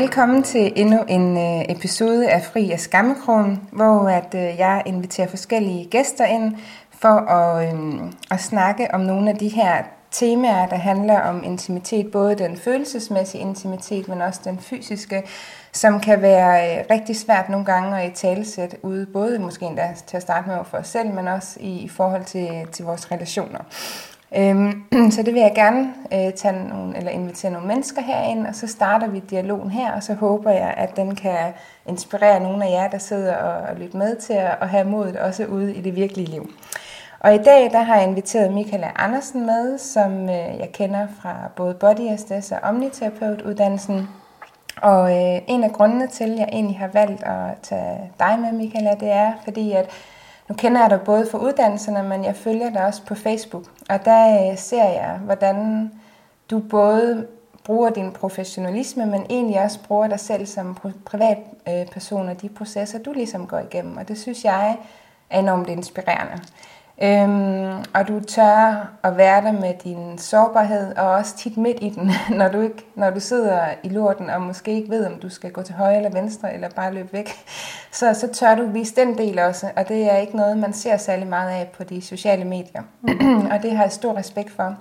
Velkommen til endnu en øh, episode af Fri af Skammekrogen, hvor at, øh, jeg inviterer forskellige gæster ind for at, øhm, at snakke om nogle af de her temaer, der handler om intimitet, både den følelsesmæssige intimitet, men også den fysiske, som kan være øh, rigtig svært nogle gange at i talesæt ude, både måske endda til at starte med for os selv, men også i, i forhold til, til vores relationer. Øhm, så det vil jeg gerne øh, tage nogle, eller invitere nogle mennesker herind, og så starter vi dialogen her, og så håber jeg, at den kan inspirere nogle af jer, der sidder og, og lytter med til at, at have modet også ude i det virkelige liv. Og i dag der har jeg inviteret Michaela Andersen med, som øh, jeg kender fra både Body Estes og Omniterapeutuddannelsen. Og øh, en af grundene til, at jeg egentlig har valgt at tage dig med, Michaela, det er fordi, at nu kender jeg dig både for uddannelserne, men jeg følger dig også på Facebook. Og der øh, ser jeg, hvordan du både bruger din professionalisme, men egentlig også bruger dig selv som privatperson øh, og de processer, du ligesom går igennem. Og det synes jeg er enormt inspirerende. Øhm, og du tør at være der med din sårbarhed, og også tit midt i den, når du, ikke, når du sidder i lorten, og måske ikke ved, om du skal gå til højre eller venstre, eller bare løbe væk. Så, så tør du vise den del også, og det er ikke noget, man ser særlig meget af på de sociale medier. og det har jeg stor respekt for.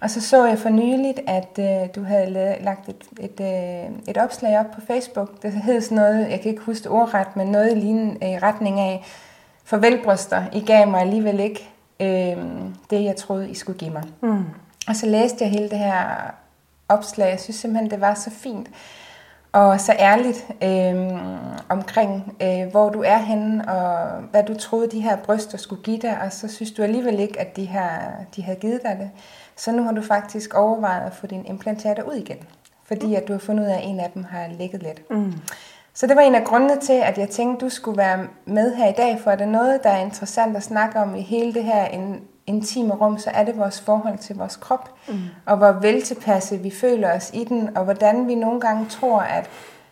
Og så så jeg for nyligt, at øh, du havde lagt et, et, øh, et opslag op på Facebook. Det hed sådan noget, jeg kan ikke huske ordret, men noget i lignende øh, retning af, farvelbryster, I gav mig alligevel ikke øh, det, jeg troede, I skulle give mig. Mm. Og så læste jeg hele det her opslag. Jeg synes simpelthen, det var så fint og så ærligt øh, omkring, øh, hvor du er henne, og hvad du troede, de her bryster skulle give dig, og så synes du alligevel ikke, at de, her, de havde givet dig det. Så nu har du faktisk overvejet at få dine implantater ud igen, fordi at du har fundet ud af, at en af dem har ligget lidt. Mm. Så det var en af grundene til, at jeg tænkte, du skulle være med her i dag, for er det noget, der er interessant at snakke om i hele det her intime rum, så er det vores forhold til vores krop, mm. og hvor veltilpasse vi føler os i den, og hvordan vi nogle gange tror, at,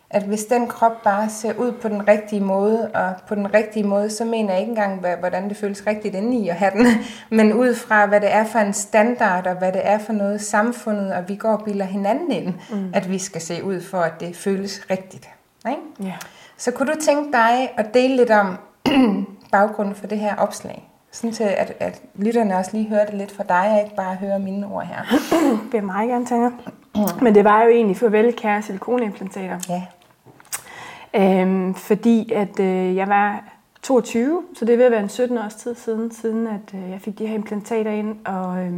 at hvis den krop bare ser ud på den rigtige måde, og på den rigtige måde, så mener jeg ikke engang, hvordan det føles rigtigt inde i at have den, men ud fra, hvad det er for en standard, og hvad det er for noget samfundet, og vi går og bilder hinanden ind, mm. at vi skal se ud for, at det føles rigtigt. Ikke? Ja. Så kunne du tænke dig at dele lidt om baggrunden for det her opslag? Sådan til, at, at lytterne også lige hører det lidt fra dig, og ikke bare hører mine ord her. det vil meget gerne tænke. Men det var jo egentlig farvel, kære silikonimplantater. Ja. Øhm, fordi at øh, jeg var 22, så det vil være en 17 års tid siden, siden at øh, jeg fik de her implantater ind. Og, øh,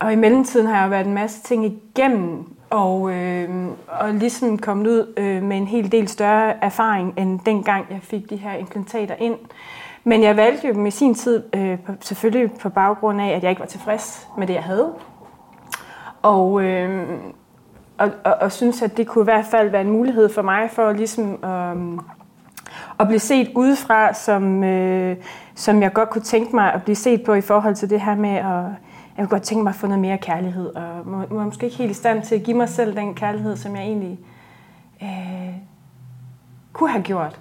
og i mellemtiden har jeg jo været en masse ting igennem og, øh, og ligesom kommet ud øh, med en helt del større erfaring, end dengang jeg fik de her implantater ind. Men jeg valgte jo med sin tid, øh, på, selvfølgelig på baggrund af, at jeg ikke var tilfreds med det, jeg havde. Og, øh, og, og, og synes, at det kunne i hvert fald være en mulighed for mig for ligesom øh, at blive set udefra, som, øh, som jeg godt kunne tænke mig at blive set på i forhold til det her med at jeg kunne godt tænke mig at få noget mere kærlighed, og må, må måske ikke helt i stand til at give mig selv den kærlighed, som jeg egentlig øh, kunne have gjort.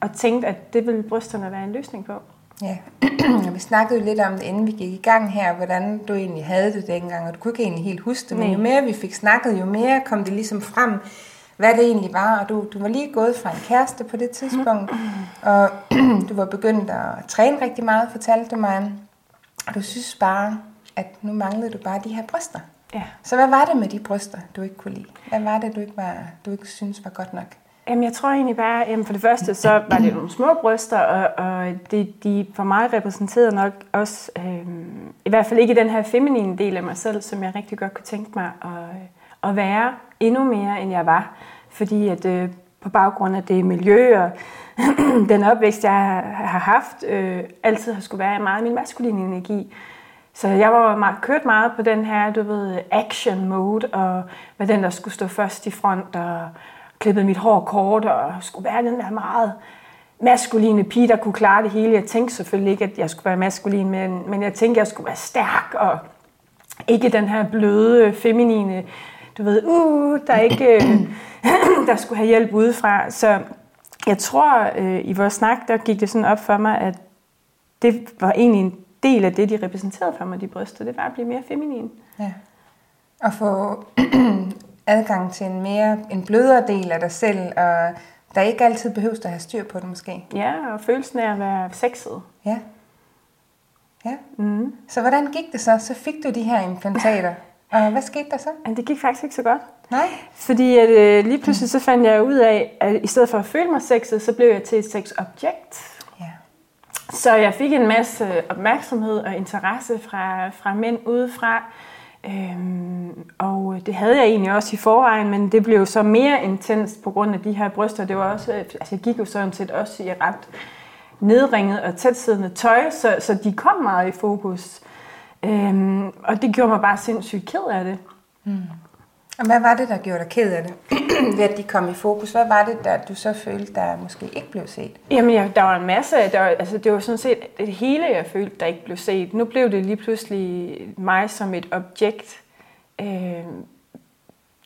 Og tænkt, at det ville brysterne være en løsning på. Ja, vi snakkede jo lidt om det, inden vi gik i gang her, hvordan du egentlig havde det dengang, og du kunne ikke egentlig helt huske det, men jo mere vi fik snakket, jo mere kom det ligesom frem, hvad det egentlig var, og du, du var lige gået fra en kæreste på det tidspunkt, og du var begyndt at træne rigtig meget, fortalte du mig, og du synes bare, at nu manglede du bare de her bryster. Ja. Så hvad var det med de bryster, du ikke kunne lide? Hvad var det, du ikke, var, du ikke synes var godt nok? Jamen, jeg tror egentlig bare, jamen for det første, så var det nogle små bryster, og, og det, de for mig repræsenterede nok også, øh, i hvert fald ikke den her feminine del af mig selv, som jeg rigtig godt kunne tænke mig at, at være endnu mere, end jeg var. Fordi at øh, på baggrund af det miljø og den opvækst, jeg har haft, øh, altid har skulle være meget min maskuline energi, så jeg var meget, kørt meget på den her, du ved, action mode, og med den, der skulle stå først i front, og klippede mit hår kort, og skulle være den der meget maskuline pige, der kunne klare det hele. Jeg tænkte selvfølgelig ikke, at jeg skulle være maskulin, men, men jeg tænkte, at jeg skulle være stærk, og ikke den her bløde, feminine, du ved, uh, der ikke, øh, der skulle have hjælp udefra. Så jeg tror, øh, i vores snak, der gik det sådan op for mig, at det var egentlig en del af det, de repræsenterede for mig, de bryster, det var at blive mere feminin. Ja. Og få adgang til en mere en blødere del af dig selv, og der ikke altid behøves at have styr på det måske. Ja, og følelsen af at være sexet. Ja. Ja. Mm. Så hvordan gik det så? Så fik du de her implantater. Og hvad skete der så? Det gik faktisk ikke så godt. Nej. Fordi at, øh, lige pludselig så fandt jeg ud af, at i stedet for at føle mig sexet, så blev jeg til et sexobjekt. Så jeg fik en masse opmærksomhed og interesse fra, fra mænd udefra. Øhm, og det havde jeg egentlig også i forvejen, men det blev så mere intenst på grund af de her bryster. Det var også, altså jeg gik jo sådan set også i ret nedringet og tætsiddende tøj, så, så de kom meget i fokus. Øhm, og det gjorde mig bare sindssygt ked af det. Mm. Og hvad var det, der gjorde dig ked af det, ved at de kom i fokus? Hvad var det, der du så følte, der måske ikke blev set? Jamen, ja, der var en masse. Der var, altså, det var sådan set det hele, jeg følte, der ikke blev set. Nu blev det lige pludselig mig som et objekt, øh,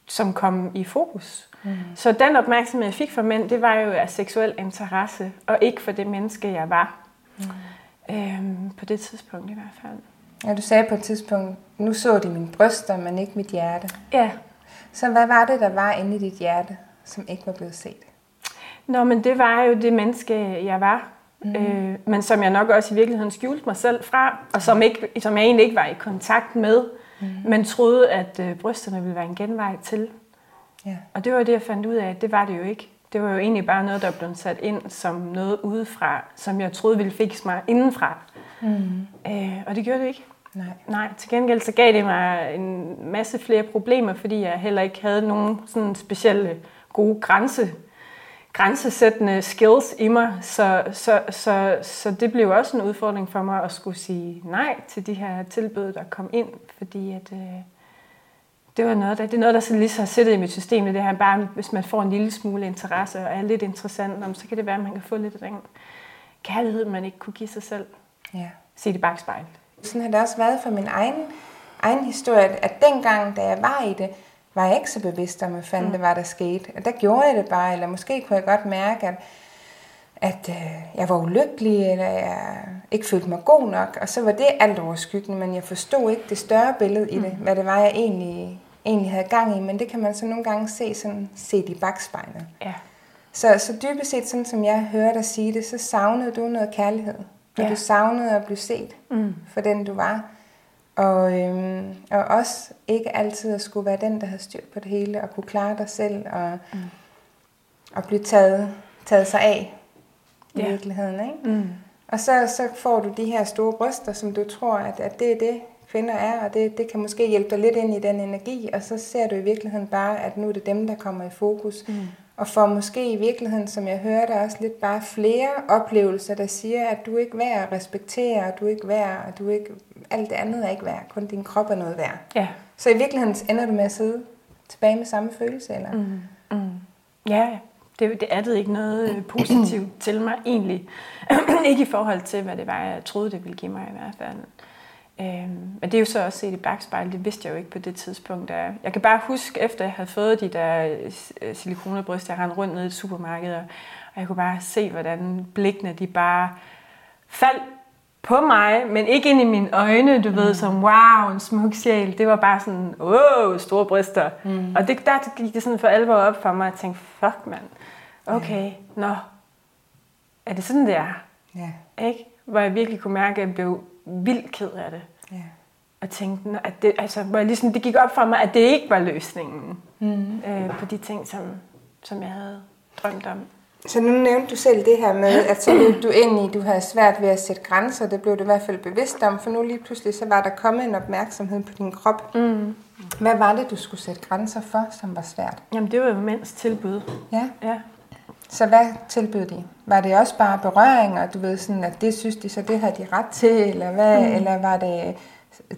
som kom i fokus. Mm. Så den opmærksomhed, jeg fik fra mænd, det var jo af seksuel interesse, og ikke for det menneske, jeg var. Mm. Øh, på det tidspunkt i hvert fald. Ja, du sagde på et tidspunkt, nu så de mine bryster, men ikke mit hjerte. Ja. Så hvad var det, der var inde i dit hjerte, som ikke var blevet set? Nå, men det var jo det menneske, jeg var. Mm. Øh, men som jeg nok også i virkeligheden skjulte mig selv fra, og som, ikke, som jeg egentlig ikke var i kontakt med, mm. men troede, at øh, brysterne ville være en genvej til. Ja. Og det var det, jeg fandt ud af, at det var det jo ikke. Det var jo egentlig bare noget, der blev sat ind som noget udefra, som jeg troede ville fikse mig indenfra. Mm. Øh, og det gjorde det ikke. Nej. Nej, til gengæld så gav det mig en masse flere problemer, fordi jeg heller ikke havde nogen sådan specielle gode grænse, grænsesættende skills i mig. Så, så, så, så det blev også en udfordring for mig at skulle sige nej til de her tilbud, der kom ind, fordi at, øh, det var noget, der, det er noget, der så lige så har siddet i mit system. Det her bare, hvis man får en lille smule interesse og er lidt interessant, så kan det være, at man kan få lidt af den kærlighed, man ikke kunne give sig selv. Ja. Se det bagspejl. Sådan har det også været for min egen, egen historie, at dengang, da jeg var i det, var jeg ikke så bevidst om, hvad fanden mm. det var, der skete. Og der gjorde jeg det bare, eller måske kunne jeg godt mærke, at, at øh, jeg var ulykkelig, eller jeg ikke følte mig god nok, og så var det alt overskyggende, men jeg forstod ikke det større billede i det, mm. hvad det var, jeg egentlig, egentlig havde gang i, men det kan man så nogle gange se, sådan, set i bagspejlet. Ja. Så, så dybest set, sådan som jeg hører dig sige det, så savnede du noget kærlighed. Og ja. du savnede at blive set mm. for den, du var. Og, øhm, og også ikke altid at skulle være den, der havde styr på det hele, og kunne klare dig selv, og, mm. og blive taget, taget sig af i ja. virkeligheden. Ikke? Mm. Og så, så får du de her store bryster, som du tror, at, at det er det, kvinder er, og det, det kan måske hjælpe dig lidt ind i den energi, og så ser du i virkeligheden bare, at nu er det dem, der kommer i fokus. Mm og får måske i virkeligheden, som jeg hørte, også lidt bare flere oplevelser, der siger, at du ikke er værd at respektere, og du er ikke værd, og du ikke, alt det andet er ikke værd, kun din krop er noget værd. Ja. Så i virkeligheden ender du med at sidde tilbage med samme følelse, eller? Mm. Mm. Ja, det, det addede ikke noget øh, positivt til mig egentlig. ikke i forhold til, hvad det var, jeg troede, det ville give mig i hvert fald. Øhm, men det er jo så også set i bagspejl, det vidste jeg jo ikke på det tidspunkt. Der. Jeg kan bare huske, efter jeg havde fået de der øh, silikonebryster, jeg rendte rundt ned i et supermarked, og jeg kunne bare se, hvordan blikkene de bare faldt på mig, men ikke ind i mine øjne, du mm. ved, som wow, en smuk sjæl. Det var bare sådan, åh, store bryster. Mm. Og det, der gik det sådan for alvor op for mig, at tænke, fuck mand, okay, ja. nå, er det sådan, det er? Ja. Ikke? Hvor jeg virkelig kunne mærke, at jeg blev vildt ked af det. Ja. Og tænkte, at det, altså, hvor jeg ligesom, det gik op for mig, at det ikke var løsningen mm. øh, på de ting, som, som jeg havde drømt om. Så nu nævnte du selv det her med, at så blev du ind i, du havde svært ved at sætte grænser. Det blev du i hvert fald bevidst om, for nu lige pludselig så var der kommet en opmærksomhed på din krop. Mm. Hvad var det, du skulle sætte grænser for, som var svært? Jamen, det var jo mænds tilbud. Ja. ja. Så hvad tilbød de? Var det også bare berøringer, du ved sådan, at det synes de, så det har de ret til, eller hvad, mm. eller var det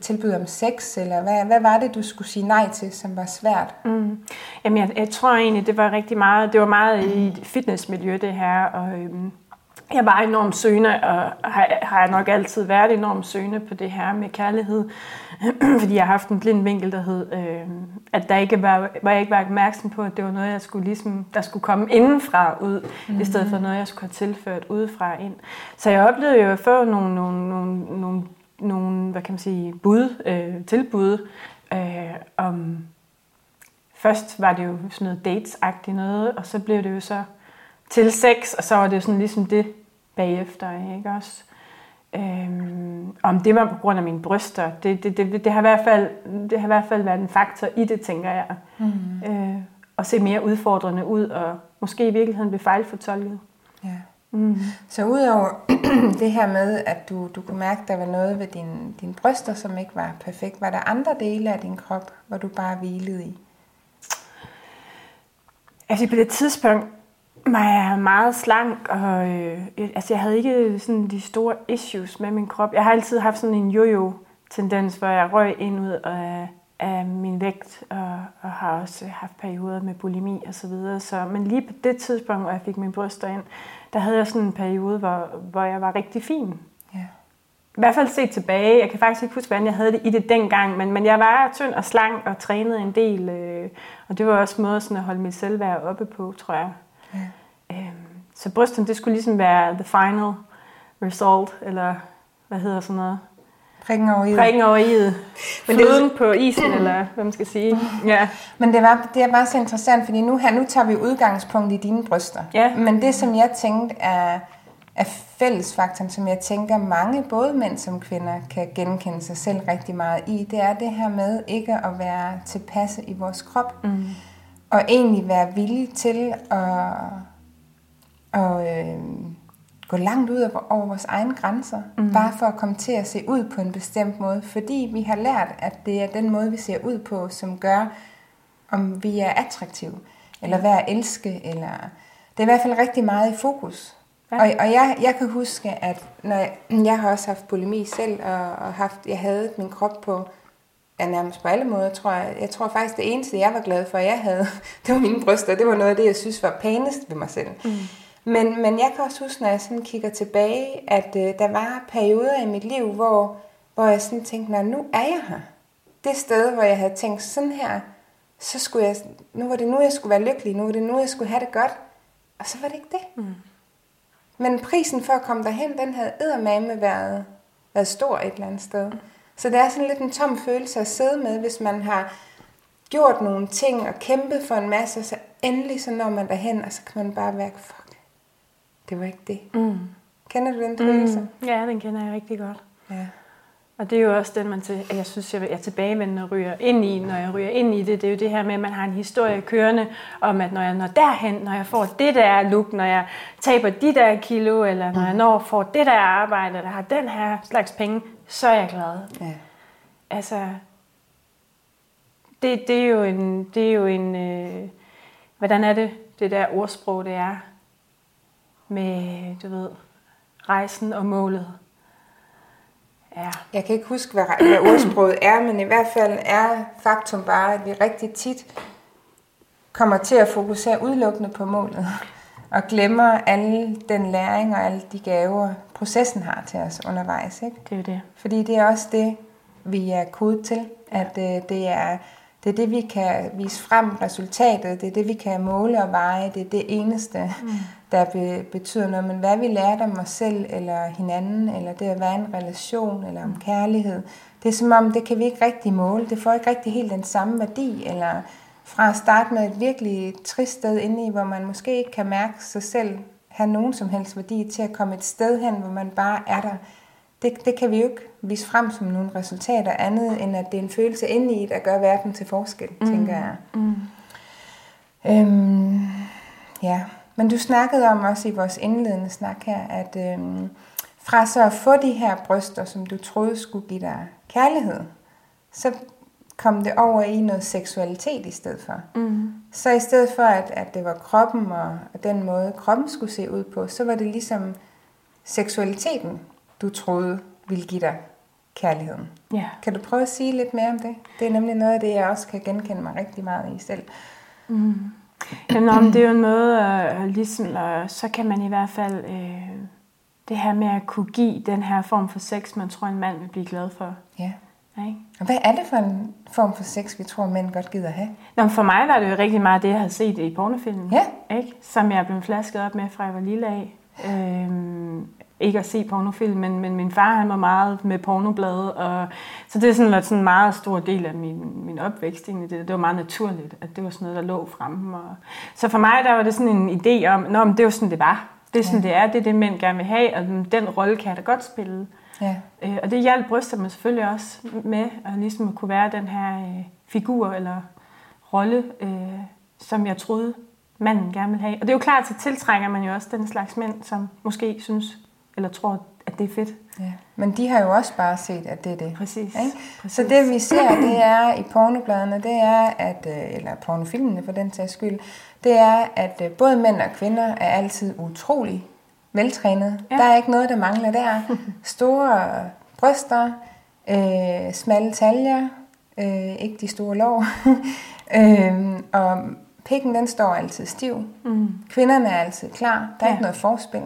tilbud om sex, eller hvad, hvad var det, du skulle sige nej til, som var svært? Mm. Jamen, jeg, jeg tror egentlig, det var rigtig meget, det var meget i fitnessmiljø, det her, og øhm, jeg var enormt søgende, og har, har jeg nok altid været enormt søgende på det her med kærlighed, fordi jeg har haft en blind vinkel, der hed, øh, at der ikke var, var jeg ikke var opmærksom på, at det var noget, jeg skulle ligesom, der skulle komme indenfra ud, mm-hmm. i stedet for noget, jeg skulle have tilført udefra ind. Så jeg oplevede jo at få nogle, nogle, nogle, nogle, nogle hvad kan man sige, bud, øh, tilbud øh, om først var det jo sådan noget dates-agtigt noget, og så blev det jo så til sex, og så var det jo sådan ligesom det bagefter, ikke også? Øhm, om det var på grund af mine bryster, det, det, det, det, har i hvert fald, det har i hvert fald været en faktor i det, tænker jeg. Mm. Øh, at se mere udfordrende ud, og måske i virkeligheden blive fejlfortolket. Ja. Mm. Så udover det her med, at du, du kunne mærke, at der var noget ved dine din bryster, som ikke var perfekt, var der andre dele af din krop, hvor du bare hvilede i? Altså på det tidspunkt var jeg meget slank, og øh, altså, jeg havde ikke sådan de store issues med min krop. Jeg har altid haft sådan en jojo-tendens, hvor jeg røg ind ud af, af min vægt, og, og har også haft perioder med bulimi og så videre. Så, men lige på det tidspunkt, hvor jeg fik min bryster ind, der havde jeg sådan en periode, hvor, hvor jeg var rigtig fin. Ja. I hvert fald set tilbage. Jeg kan faktisk ikke huske, hvordan jeg havde det i det dengang, men, men jeg var tynd og slank og trænede en del. Øh, og det var også måde sådan at holde mit selvværd oppe på, tror jeg. Øhm, så brysterne, det skulle ligesom være the final result, eller hvad hedder sådan noget? Prikken over i Prikken over i Men det er på isen, eller hvad man skal sige. Ja. Men det, var, det er bare så interessant, fordi nu her, nu tager vi udgangspunkt i dine bryster. Ja. Men det, som jeg tænkte er, er fællesfaktoren, som jeg tænker mange, både mænd som kvinder, kan genkende sig selv rigtig meget i, det er det her med ikke at være tilpasse i vores krop. Mm. Og egentlig være villig til at, at øh, gå langt ud over vores egne grænser, mm. bare for at komme til at se ud på en bestemt måde, fordi vi har lært, at det er den måde, vi ser ud på, som gør, om vi er attraktive, eller hvad at elske, eller det er i hvert fald rigtig meget i fokus. Ja. Og, og jeg, jeg kan huske, at når jeg, jeg har også haft bulimi selv, og, og haft, jeg havde min krop på, ja, nærmest på alle måder, tror jeg. Jeg tror faktisk, det eneste, jeg var glad for, at jeg havde, det var mine bryster. Det var noget af det, jeg synes var pænest ved mig selv. Mm. Men, men jeg kan også huske, når jeg sådan kigger tilbage, at øh, der var perioder i mit liv, hvor, hvor jeg sådan tænkte, nu er jeg her. Det sted, hvor jeg havde tænkt sådan her, så skulle jeg, nu var det nu, jeg skulle være lykkelig, nu var det nu, jeg skulle have det godt. Og så var det ikke det. Mm. Men prisen for at komme derhen, den havde eddermame været, været stor et eller andet sted. Mm. Så det er sådan lidt en tom følelse at sidde med, hvis man har gjort nogle ting og kæmpet for en masse, og så endelig så når man derhen, og så kan man bare være, det var ikke det. Mm. Kender du den følelse? Mm. Ja, den kender jeg rigtig godt. Ja. Og det er jo også den, man til, jeg synes, jeg er tilbagevendende ryger ind i, når jeg ryger ind i det. Det er jo det her med, at man har en historie kørende om, at når jeg når derhen, når jeg får det der look, når jeg taber de der kilo, eller når jeg når får det der arbejde, eller har den her slags penge, så er jeg glad. Ja. Altså, det, det er jo en, det er jo en øh, hvordan er det, det der ordsprog, det er? Med, du ved, rejsen og målet. Ja. Jeg kan ikke huske, hvad, hvad ordsproget er, men i hvert fald er faktum bare, at vi rigtig tit kommer til at fokusere udelukkende på målet, og glemmer alle den læring og alle de gaver, processen har til os undervejs. Ikke? Det er det. Fordi det er også det, vi er kodet til, at øh, det er det er det, vi kan vise frem, resultatet, det er det, vi kan måle og veje, det er det eneste, mm. Der be, betyder noget. Men hvad vi lærer om os selv, eller hinanden, eller det at være en relation, eller om kærlighed, det er som om, det kan vi ikke rigtig måle. Det får ikke rigtig helt den samme værdi, eller fra at starte med et virkelig trist sted inde i, hvor man måske ikke kan mærke sig selv have nogen som helst værdi, til at komme et sted hen, hvor man bare er der det, det kan vi jo ikke vise frem som nogle resultater andet, end at det er en følelse inde i, der gør verden til forskel, mm. tænker jeg. Mm. Øhm, ja, men du snakkede om også i vores indledende snak her, at øhm, fra så at få de her bryster, som du troede skulle give dig kærlighed, så kom det over i noget seksualitet i stedet for. Mm. Så i stedet for, at, at det var kroppen og, og den måde, kroppen skulle se ud på, så var det ligesom seksualiteten, du troede ville give dig kærligheden. Ja. Kan du prøve at sige lidt mere om det? Det er nemlig noget af det, jeg også kan genkende mig rigtig meget i selv. Mm. Jamen, det er jo en måde, at, ligesom, og så kan man i hvert fald øh, det her med at kunne give den her form for sex, man tror, en mand vil blive glad for. Ja. Og hvad er det for en form for sex, vi tror, mænd godt gider have? Nå, for mig var det jo rigtig meget det, jeg havde set i pornofilmen. Ja. Ikke? Som jeg blev flasket op med fra jeg var lille af. Øhm, ikke at se pornofilm, men, men min far han var meget med pornoblade, og så det er sådan, været sådan en meget stor del af min, min opvækst egentlig. Det, det var meget naturligt, at det var sådan noget, der lå fremme. Og, så for mig, der var det sådan en idé om, Nå, men det var sådan, det var. Det er sådan, ja. det er. Det er det, mænd gerne vil have, og den rolle kan jeg da godt spille. Ja. Øh, og det hjalp bryster mig selvfølgelig også med, at ligesom at kunne være den her øh, figur eller rolle, øh, som jeg troede, manden gerne vil have. Og det er jo klart, så tiltrækker man jo også den slags mænd, som måske synes eller tror, at det er fedt. Ja. Men de har jo også bare set, at det er det. Præcis. Ikke? Præcis. Så det vi ser, det er i pornobladene, det er, at, øh, eller pornofilmene for den sags skyld, det er, at øh, både mænd og kvinder er altid utrolig veltrænet. Ja. Der er ikke noget, der mangler der. Store bryster, øh, smalle taljer, øh, ikke de store lår. øh, og pikken den står altid stiv. Mm. Kvinderne er altid klar. Der er ja. ikke noget forspil.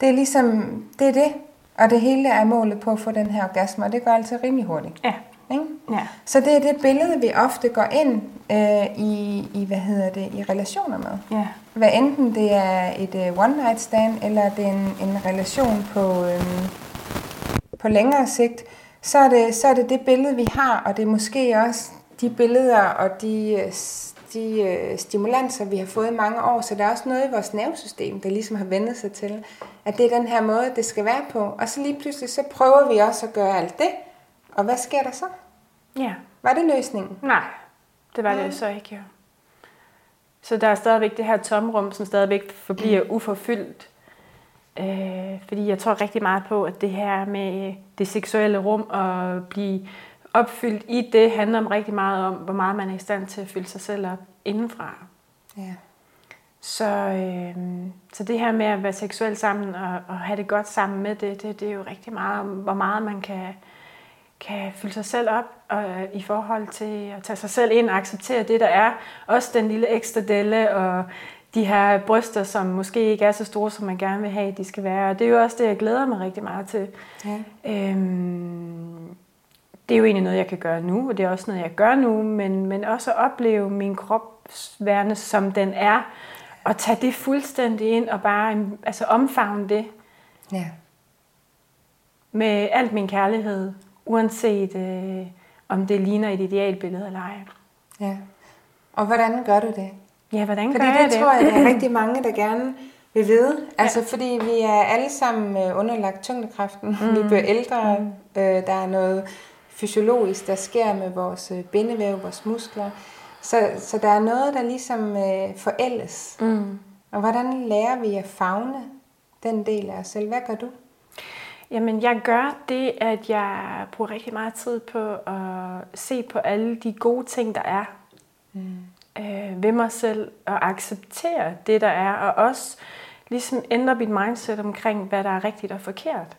Det er ligesom, det er det. Og det hele er målet på at få den her orgasme, og det går altid rimelig hurtigt. Ja. Ikke? Ja. Så det er det billede, vi ofte går ind øh, i, i, hvad hedder det, i relationer med. Ja. Hvad enten det er et uh, one night stand, eller det er en, en relation på, øhm, på længere sigt, så er, det, så er det det billede, vi har, og det er måske også de billeder og de, øh, de øh, stimulanser, vi har fået i mange år. Så der er også noget i vores nervesystem, der ligesom har vendt sig til, at det er den her måde, det skal være på. Og så lige pludselig, så prøver vi også at gøre alt det. Og hvad sker der så? Ja. Var det løsningen? Nej, det var det så ikke, ja. Så der er stadigvæk det her tomrum, som stadigvæk forbliver mm. uforfyldt. Øh, fordi jeg tror rigtig meget på, at det her med det seksuelle rum og blive opfyldt i det handler om rigtig meget om, hvor meget man er i stand til at fylde sig selv op indenfra. Ja. Så, øh, så det her med at være seksuel sammen og, og have det godt sammen med det, det, det er jo rigtig meget om, hvor meget man kan, kan fylde sig selv op og, i forhold til at tage sig selv ind og acceptere det, der er. Også den lille ekstra delle og de her bryster, som måske ikke er så store, som man gerne vil have, de skal være. Og det er jo også det, jeg glæder mig rigtig meget til. Ja. Øhm, det er jo egentlig noget, jeg kan gøre nu, og det er også noget, jeg gør nu, men, men også at opleve min krop værende, som den er, og tage det fuldstændig ind og bare altså omfavne det. Ja. Med alt min kærlighed, uanset øh, om det ligner et idealbillede eller ej. Ja. Og hvordan gør du det? Ja, hvordan fordi gør det jeg det? tror jeg, der er rigtig mange, der gerne vil vide. Altså, ja. fordi vi er alle sammen øh, underlagt tyngdekraften. Mm. Vi bliver ældre. Mm. Øh, der er noget fysiologisk, der sker med vores øh, bindevæv, vores muskler. Så, så der er noget, der ligesom øh, forældes. Mm. Og hvordan lærer vi at fagne den del af os selv? Hvad gør du? Jamen, jeg gør det, at jeg bruger rigtig meget tid på at se på alle de gode ting, der er mm. øh, ved mig selv, og acceptere det, der er, og også ligesom ændre mit mindset omkring, hvad der er rigtigt og forkert.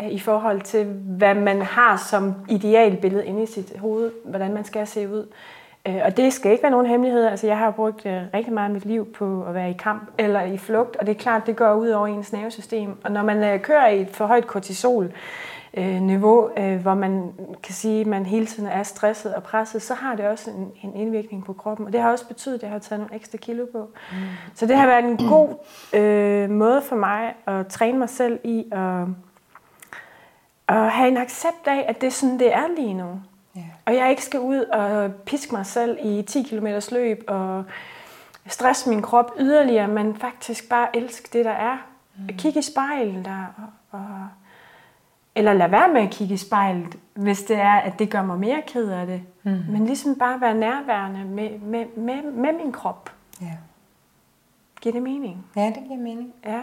Øh, I forhold til, hvad man har som idealbillede inde i sit hoved, hvordan man skal se ud. Øh, og det skal ikke være nogen hemmelighed. Altså, jeg har brugt øh, rigtig meget af mit liv på at være i kamp eller i flugt, og det er klart, det går ud over ens nervesystem. Og når man kører i et for højt kortisol, niveau, hvor man kan sige, at man hele tiden er stresset og presset, så har det også en, en indvirkning på kroppen. Og det har også betydet, at jeg har taget nogle ekstra kilo på. Mm. Så det har været en god øh, måde for mig at træne mig selv i at, at have en accept af, at det er sådan, det er lige nu. Yeah. Og jeg ikke skal ud og piske mig selv i 10 km løb og stresse min krop yderligere, men faktisk bare elske det, der er. Mm. Kigge i spejlet der, og, og, eller lade være med at kigge i spejlet, hvis det er, at det gør mig mere ked af det. Mm. Men ligesom bare være nærværende med, med, med, med min krop. Ja. Giver det mening? Ja, det giver mening. Ja.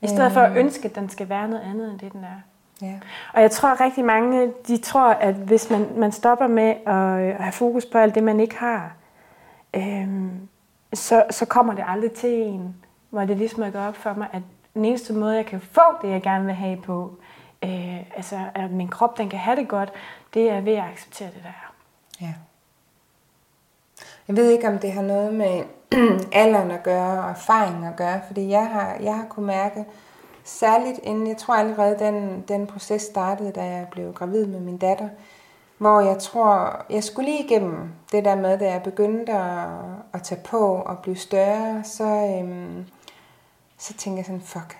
I stedet for at øhm. ønske, at den skal være noget andet, end det den er. Ja. Og jeg tror rigtig mange, de tror, at hvis man, man stopper med at have fokus på alt det, man ikke har, øhm, så, så kommer det aldrig til en, hvor det ligesom er gået op for mig, at den eneste måde, jeg kan få det, jeg gerne vil have på, øh, altså at min krop den kan have det godt, det er ved at acceptere det, der er. Ja. Jeg ved ikke, om det har noget med alderen at gøre og erfaring at gøre, fordi jeg har, jeg har kunnet mærke, Særligt inden, jeg tror allerede, den, den proces startede, da jeg blev gravid med min datter, hvor jeg tror, jeg skulle lige igennem det der med, da jeg begyndte at, at tage på og blive større, så, øhm, så tænkte jeg sådan, fuck,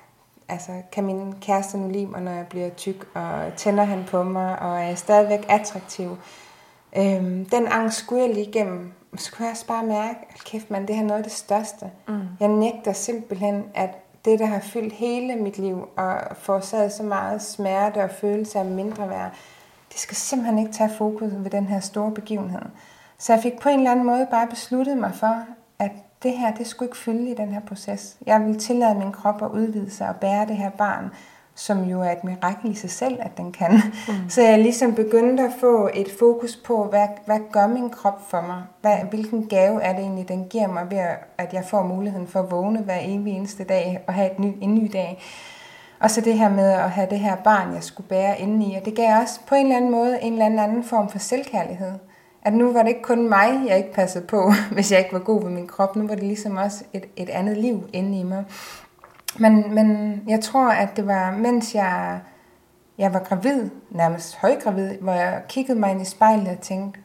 altså, kan min kæreste nu lide mig, når jeg bliver tyk, og tænder han på mig, og er jeg stadigvæk attraktiv? Øhm, den angst skulle jeg lige igennem. Så kunne jeg også bare mærke, at kæft man, det her er noget af det største. Mm. Jeg nægter simpelthen, at det, der har fyldt hele mit liv, og forårsaget så meget smerte og følelse af mindre værd, det skal simpelthen ikke tage fokus ved den her store begivenhed. Så jeg fik på en eller anden måde bare besluttet mig for, at det her, det skulle ikke fylde i den her proces. Jeg vil tillade min krop at udvide sig og bære det her barn, som jo er et mirakel i sig selv, at den kan. Mm. Så jeg ligesom begyndte at få et fokus på, hvad, hvad gør min krop for mig? Hvad, hvilken gave er det egentlig, den giver mig ved, at jeg får muligheden for at vågne hver evig eneste dag og have et ny, en ny dag. Og så det her med at have det her barn, jeg skulle bære indeni. Og det gav også på en eller anden måde en eller anden form for selvkærlighed. At nu var det ikke kun mig, jeg ikke passede på, hvis jeg ikke var god ved min krop. Nu var det ligesom også et, et andet liv inde i mig. Men, men jeg tror, at det var, mens jeg, jeg var gravid, nærmest højgravid, hvor jeg kiggede mig ind i spejlet og tænkte,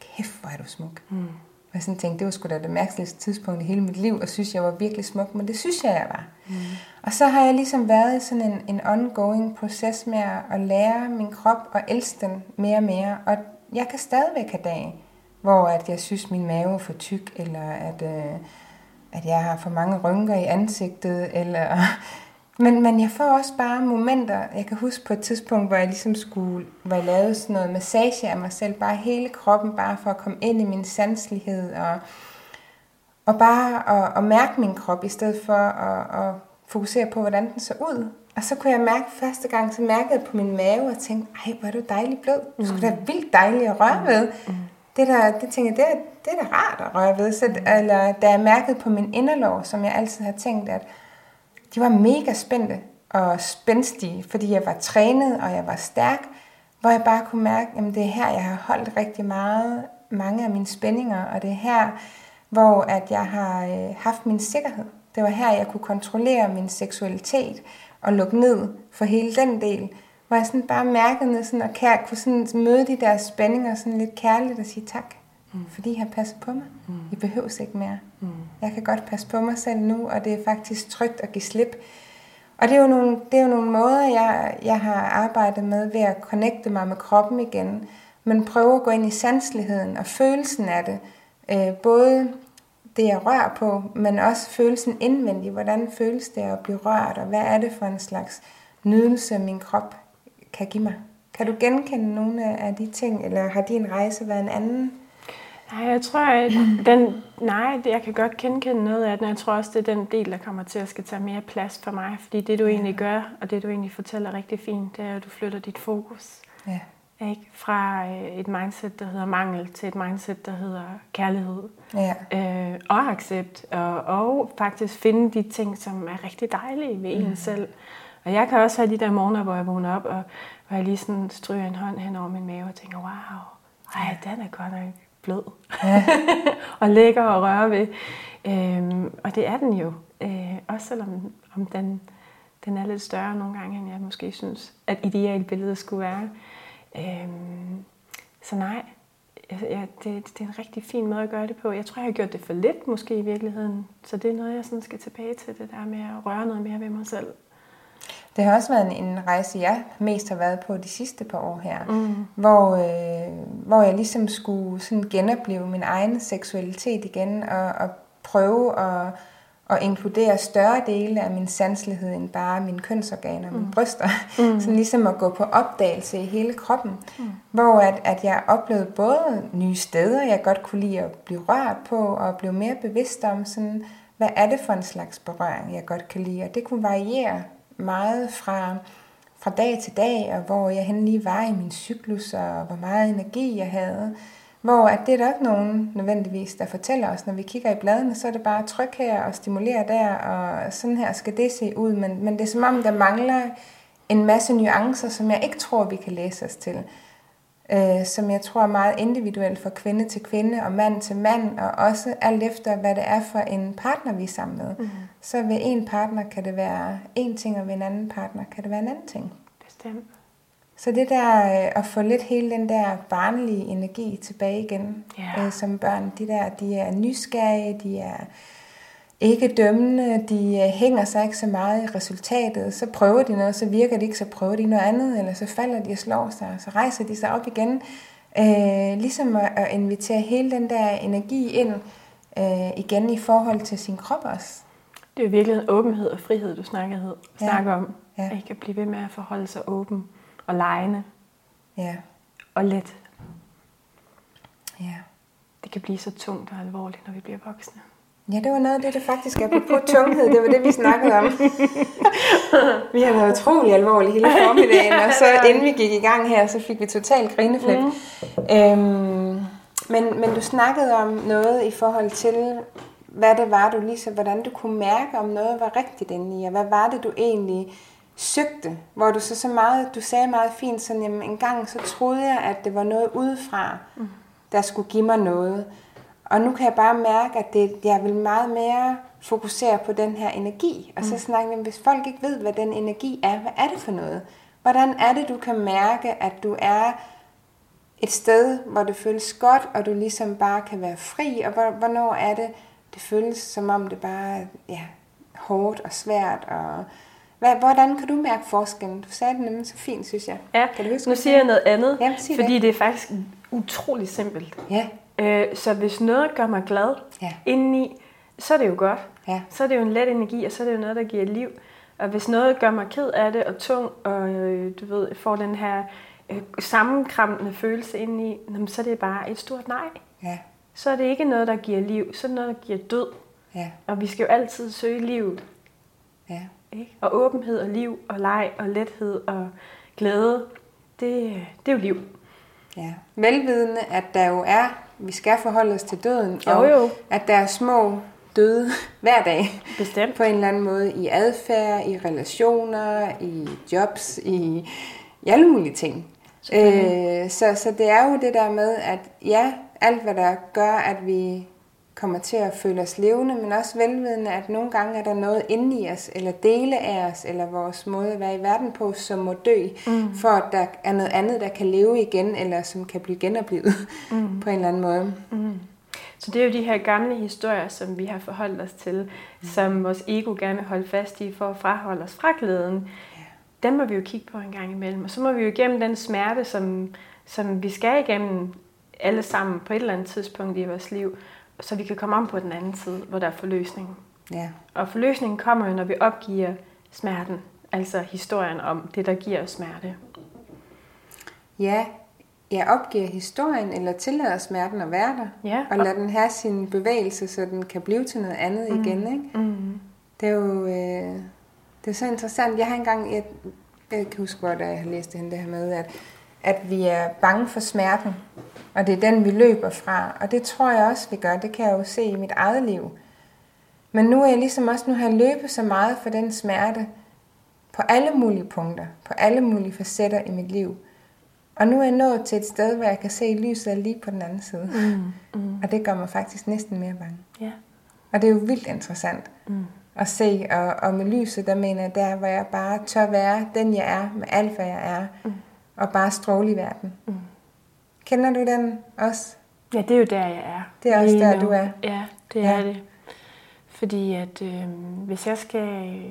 kæft, hvor er du smuk. Mm. Og jeg sådan tænkte, det var sgu da det mærkeligste tidspunkt i hele mit liv, og synes, jeg var virkelig smuk, men det synes jeg, jeg var. Mm. Og så har jeg ligesom været i sådan en, en ongoing proces med at, lære min krop og elske den mere og mere. Og jeg kan stadigvæk have dage, hvor at jeg synes, min mave er for tyk, eller at... Øh, at jeg har for mange rynker i ansigtet, eller... Men, men jeg får også bare momenter, jeg kan huske på et tidspunkt, hvor jeg ligesom skulle, hvor jeg lavede sådan noget massage af mig selv, bare hele kroppen, bare for at komme ind i min sanselighed, og, og bare at, at mærke min krop, i stedet for at, at fokusere på, hvordan den så ud. Og så kunne jeg mærke første gang, så mærkede jeg på min mave og tænkte, ej, hvor er du dejlig blød. Du skulle da vildt dejlig at røre ved. Mm det, der, det tænker jeg, det er, det er da rart at røre ved. Så, eller, da jeg mærkede på min inderlov, som jeg altid har tænkt, at de var mega spændte og spændstige, fordi jeg var trænet, og jeg var stærk, hvor jeg bare kunne mærke, at det er her, jeg har holdt rigtig meget, mange af mine spændinger, og det er her, hvor at jeg har øh, haft min sikkerhed. Det var her, jeg kunne kontrollere min seksualitet og lukke ned for hele den del hvor jeg sådan bare mærkede sådan, og kær, kunne sådan møde de der spændinger sådan lidt kærligt og sige tak, mm. fordi I har passet på mig. Mm. I behøver ikke mere. Mm. Jeg kan godt passe på mig selv nu, og det er faktisk trygt at give slip. Og det er jo nogle, det er jo nogle måder, jeg, jeg har arbejdet med ved at connecte mig med kroppen igen, men prøve at gå ind i sanseligheden og følelsen af det. Øh, både det, jeg rører på, men også følelsen indvendigt. Hvordan føles det at blive rørt, og hvad er det for en slags nydelse, min krop kan give mig. Kan du genkende nogle af de ting, eller har din rejse været en anden? Nej, jeg tror, at den, nej, jeg kan godt genkende noget af den. Jeg tror også, det er den del, der kommer til at skal tage mere plads for mig. Fordi det, du ja. egentlig gør, og det, du egentlig fortæller rigtig fint, det er, at du flytter dit fokus. Ja. Ikke? Fra øh, et mindset, der hedder mangel, til et mindset, der hedder kærlighed. Ja. Øh, og accept. Og, og faktisk finde de ting, som er rigtig dejlige ved mm. en selv. Og jeg kan også have de der morgener, hvor jeg vågner op, og hvor jeg lige sådan stryger en hånd hen over min mave og tænker, wow, ej, den er godt nok blød. Ja. og lækker at røre ved. Øhm, og det er den jo. Øh, også selvom om den, den er lidt større nogle gange, end jeg måske synes, at idealbilledet skulle være. Øhm, så nej, ja, det, det er en rigtig fin måde at gøre det på. Jeg tror, jeg har gjort det for lidt måske i virkeligheden. Så det er noget, jeg sådan skal tilbage til, det der med at røre noget mere ved mig selv. Det har også været en, rejse, jeg mest har været på de sidste par år her, mm. hvor, øh, hvor jeg ligesom skulle sådan genopleve min egen seksualitet igen, og, og prøve at, at inkludere større dele af min sanselighed end bare mine kønsorganer og mine mm. bryster. Mm. Sådan ligesom at gå på opdagelse i hele kroppen, mm. hvor at, at jeg oplevede både nye steder, jeg godt kunne lide at blive rørt på, og blive mere bevidst om sådan, hvad er det for en slags berøring, jeg godt kan lide, og det kunne variere meget fra, fra dag til dag, og hvor jeg hen lige var i min cyklus, og hvor meget energi jeg havde. Hvor at det er der ikke nogen nødvendigvis, der fortæller os, når vi kigger i bladene, så er det bare tryk her og stimulere der, og sådan her skal det se ud. Men, men det er som om, der mangler en masse nuancer, som jeg ikke tror, vi kan læse os til øh, som jeg tror er meget individuelt fra kvinde til kvinde og mand til mand, og også alt efter, hvad det er for en partner, vi er sammen med. Mm. Så ved en partner kan det være en ting, og ved en anden partner kan det være en anden ting. Bestemt. Så det der øh, at få lidt hele den der barnlige energi tilbage igen, yeah. øh, som børn, de der, de er nysgerrige, de er ikke dømmende, de øh, hænger sig ikke så meget i resultatet, så prøver de noget, så virker det ikke, så prøver de noget andet, eller så falder de og slår sig, og så rejser de sig op igen. Øh, ligesom at, at invitere hele den der energi ind øh, igen i forhold til sin krop også. Det er jo virkelig en åbenhed og frihed, du snakker, ja. snakker om. Ja. At I kan blive ved med at forholde sig åben og lejende. Ja. Og let. Ja. Det kan blive så tungt og alvorligt, når vi bliver voksne. Ja, det var noget af det, det faktisk er på tunghed. Det var det, vi snakkede om. vi har været utrolig alvorlige hele formiddagen, og så inden vi gik i gang her, så fik vi totalt grineflip. Mm. Øhm, men, men du snakkede om noget i forhold til, hvad det var, du lige så, hvordan du kunne mærke, om noget var rigtigt inde i, og hvad var det, du egentlig søgte, hvor du så så meget, du sagde meget fint, sådan, jamen, en gang så troede jeg, at det var noget udefra, mm. der skulle give mig noget. Og nu kan jeg bare mærke, at det, jeg vil meget mere fokusere på den her energi. Og så mm. snakke om, hvis folk ikke ved, hvad den energi er, hvad er det for noget? Hvordan er det, du kan mærke, at du er et sted, hvor det føles godt, og du ligesom bare kan være fri, og hvornår er det, det føles som om det bare er ja, hårdt og svært, og hvordan kan du mærke forskellen? Du sagde det nemlig så fint, synes jeg. Ja, kan du huske, nu siger jeg noget andet, Jamen, fordi det. det er faktisk utrolig simpelt. Ja. Øh, så hvis noget gør mig glad ja. indeni, så er det jo godt. Ja. Så er det jo en let energi, og så er det jo noget, der giver liv. Og hvis noget gør mig ked af det og tung, og øh, du ved, får den her øh, sammenkrampende følelse indeni, så er det bare et stort nej. Ja. Så er det ikke noget, der giver liv, så er det noget, der giver død. Ja. Og vi skal jo altid søge liv. Ja. Ikke? Og åbenhed og liv og leg og lethed og glæde, det, det er jo liv. Ja. Velvidende, at der jo er, vi skal forholde os til døden, jo, og jo. at der er små døde hver dag. Bestemt. På en eller anden måde i adfærd, i relationer, i jobs, i, i alle mulige ting. Øh, så, så det er jo det der med, at ja, alt hvad der gør, at vi kommer til at føle os levende, men også velvidende, at nogle gange er der noget inde i os, eller dele af os, eller vores måde at være i verden på, som må dø, mm. for at der er noget andet, der kan leve igen, eller som kan blive genoplevet mm. på en eller anden måde. Mm. Så det er jo de her gamle historier, som vi har forholdt os til, mm. som vores ego gerne vil holde fast i, for at fraholde os fra glæden. Ja. Dem må vi jo kigge på en gang imellem, og så må vi jo igennem den smerte, som, som vi skal igennem alle sammen på et eller andet tidspunkt i vores liv, så vi kan komme om på den anden side, hvor der er forløsning. Ja. Og forløsningen kommer jo, når vi opgiver smerten, altså historien om det, der giver os smerte. Ja, jeg opgiver historien, eller tillader smerten at være der, ja, og, og lader den have sin bevægelse, så den kan blive til noget andet mm, igen. Ikke? Mm. Det er jo øh, det er så interessant. Jeg har engang, jeg, jeg kan huske, hvor jeg har læst det her med, at, at vi er bange for smerten, og det er den, vi løber fra. Og det tror jeg også, vi gør. Det kan jeg jo se i mit eget liv. Men nu er jeg ligesom også, nu har jeg løbet så meget for den smerte, på alle mulige punkter, på alle mulige facetter i mit liv. Og nu er jeg nået til et sted, hvor jeg kan se lyset lige på den anden side. Mm, mm. Og det gør mig faktisk næsten mere bange. Ja. Og det er jo vildt interessant mm. at se. Og, og med lyset, der mener jeg, der hvor jeg bare tør være den, jeg er, med alt, hvad jeg er. Mm. Og bare stråle i verden. Mm. Kender du den også? Ja, det er jo der, jeg er. Det er også der, nu. du er? Ja, det ja. er det. Fordi at øh, hvis jeg skal øh,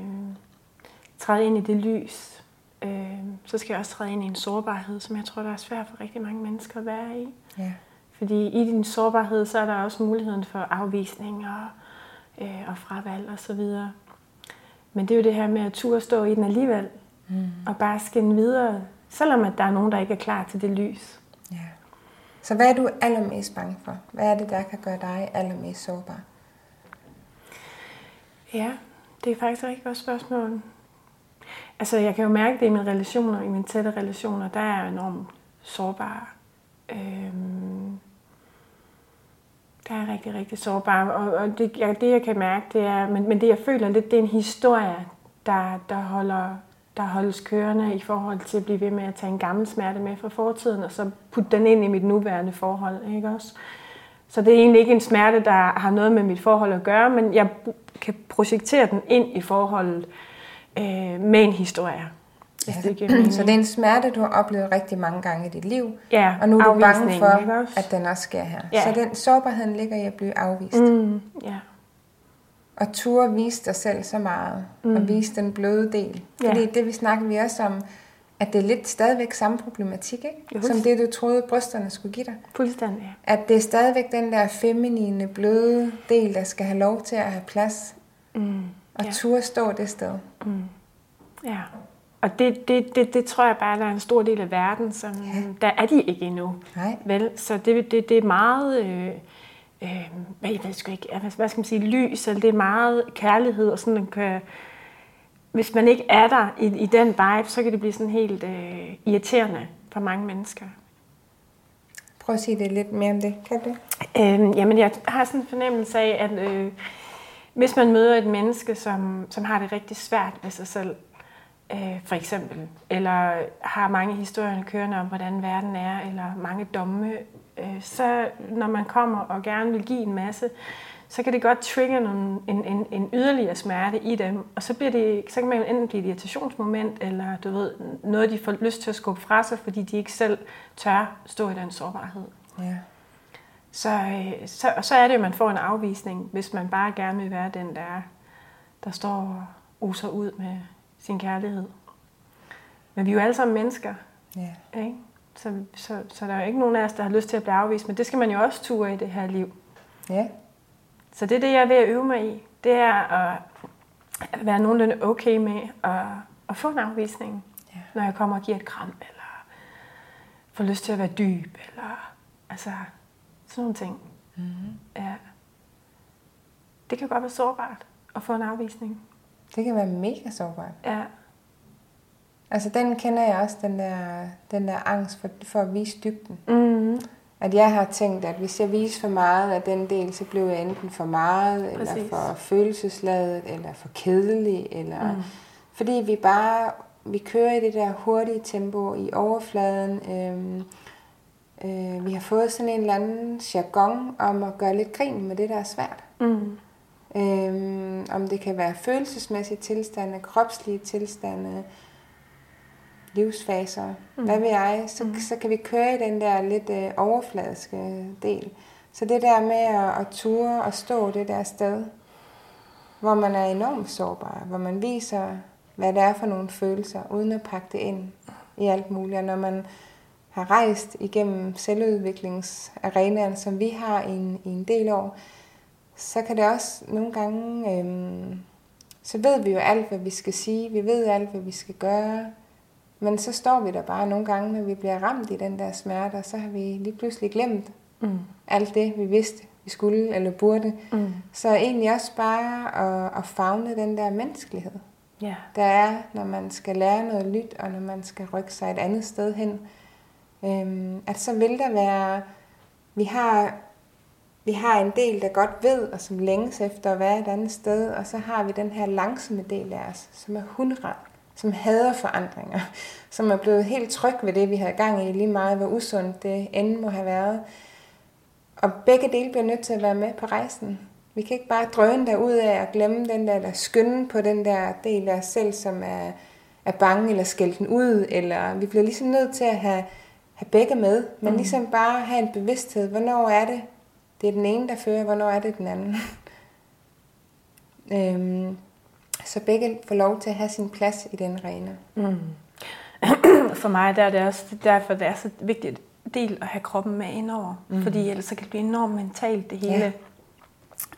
træde ind i det lys, øh, så skal jeg også træde ind i en sårbarhed, som jeg tror, der er svært for rigtig mange mennesker at være i. Ja. Fordi i din sårbarhed, så er der også muligheden for afvisning og, øh, og fravalg og så videre. Men det er jo det her med at turde stå i den alligevel, mm. og bare skinne videre, selvom at der er nogen, der ikke er klar til det lys. Ja. Så hvad er du allermest bange for? Hvad er det, der kan gøre dig allermest sårbar? Ja, det er faktisk et rigtig godt spørgsmål. Altså, jeg kan jo mærke det i mine relationer, i mine tætte relationer, der er jeg enormt sårbar. Øhm, der er rigtig, rigtig sårbar. Og, og det, jeg, det, jeg kan mærke, det er, men, men det, jeg føler lidt, det er en historie, der, der holder der holdes kørende i forhold til at blive ved med at tage en gammel smerte med fra fortiden, og så putte den ind i mit nuværende forhold. Ikke også? Så det er egentlig ikke en smerte, der har noget med mit forhold at gøre, men jeg kan projektere den ind i forholdet øh, med en historie. Ja. Det så det er en smerte, du har oplevet rigtig mange gange i dit liv, ja, og nu er du bange for, at den også sker her. Ja. Så den sårbarheden ligger i at blive afvist. Mm, ja. At turde vise dig selv så meget, mm. og vise den bløde del. Fordi ja. det vi snakker vi også om, at det er lidt stadigvæk samme problematik, ikke? Just. som det du troede brysterne skulle give dig. Fuldstændig. At det er stadigvæk den der feminine, bløde del, der skal have lov til at have plads. Mm. Og ja. turde stå det sted. Mm. Ja. Og det, det, det, det tror jeg bare, der er en stor del af verden, som ja. der er de ikke endnu. Nej. Vel? Så det, det, det er meget... Øh, øh, jeg ved sgu ikke, hvad skal man sige, lys, eller det er meget kærlighed, og sådan, man kan, hvis man ikke er der i, i den vibe, så kan det blive sådan helt øh, irriterende for mange mennesker. Prøv at sige det lidt mere om det, kan du? Øh, jamen, jeg har sådan en fornemmelse af, at øh, hvis man møder et menneske, som, som har det rigtig svært med sig selv, øh, for eksempel, eller har mange historier kørende om, hvordan verden er, eller mange domme, så når man kommer og gerne vil give en masse, så kan det godt trigge nogle, en, en, en yderligere smerte i dem, og så, bliver det, så kan man enten blive et irritationsmoment, eller du ved, noget, de får lyst til at skubbe fra sig, fordi de ikke selv tør stå i den sårbarhed. Ja. Så, øh, så, så er det jo, at man får en afvisning, hvis man bare gerne vil være den, der, der står og oser ud med sin kærlighed. Men vi er jo alle sammen mennesker. Ja. Ikke? Så, så, så der er jo ikke nogen af os, der har lyst til at blive afvist, men det skal man jo også ture i det her liv. Ja. Så det er det, jeg er ved at øve mig i. Det er at være nogenlunde okay med at, at få en afvisning, ja. når jeg kommer og giver et kram, eller får lyst til at være dyb, eller altså sådan nogle ting. Mm-hmm. Ja. Det kan godt være sårbart at få en afvisning. Det kan være mega sårbart. Ja. Altså den kender jeg også, den der, den der angst for, for at vise dybden. Mm-hmm. At jeg har tænkt, at hvis jeg viser for meget af den del, så bliver jeg enten for meget, Præcis. eller for følelsesladet, eller for kedelig, eller... Mm. Fordi vi bare, vi kører i det der hurtige tempo i overfladen. Øhm, øh, vi har fået sådan en eller anden jargon om at gøre lidt grin med det, der er svært. Mm. Øhm, om det kan være følelsesmæssige tilstande, kropslige tilstande, livsfaser, mm. hvad ved jeg, så, mm. så kan vi køre i den der lidt øh, overfladiske del. Så det der med at, at ture og stå det der sted, hvor man er enormt sårbar, hvor man viser, hvad det er for nogle følelser, uden at pakke det ind i alt muligt. Og når man har rejst igennem selvudviklingsarenaen, som vi har i en, i en del år, så kan det også nogle gange, øhm, så ved vi jo alt, hvad vi skal sige, vi ved alt, hvad vi skal gøre, men så står vi der bare nogle gange, når vi bliver ramt i den der smerte, og så har vi lige pludselig glemt mm. alt det, vi vidste, vi skulle eller burde. Mm. Så egentlig også bare at, at fagne den der menneskelighed, yeah. der er, når man skal lære noget nyt, og når man skal rykke sig et andet sted hen. Øhm, at så vil der være, vi har, vi har en del, der godt ved, og som længes efter at være et andet sted, og så har vi den her langsomme del af os, som er hundret som hader forandringer, som er blevet helt tryg ved det, vi har gang i, lige meget hvor usundt det end må have været. Og begge dele bliver nødt til at være med på rejsen. Vi kan ikke bare drøne der ud af at glemme den der, der skynde på den der del af os selv, som er, er bange eller skældt den ud, eller vi bliver ligesom nødt til at have, have begge med, men mm. ligesom bare have en bevidsthed, hvornår er det, det er den ene, der fører, hvornår er det den anden. øhm, så begge får lov til at have sin plads i den arena. Mm. For mig der er det også derfor, det er så vigtigt del at have kroppen med indover. Mm. Fordi ellers så kan det blive enormt mentalt det hele.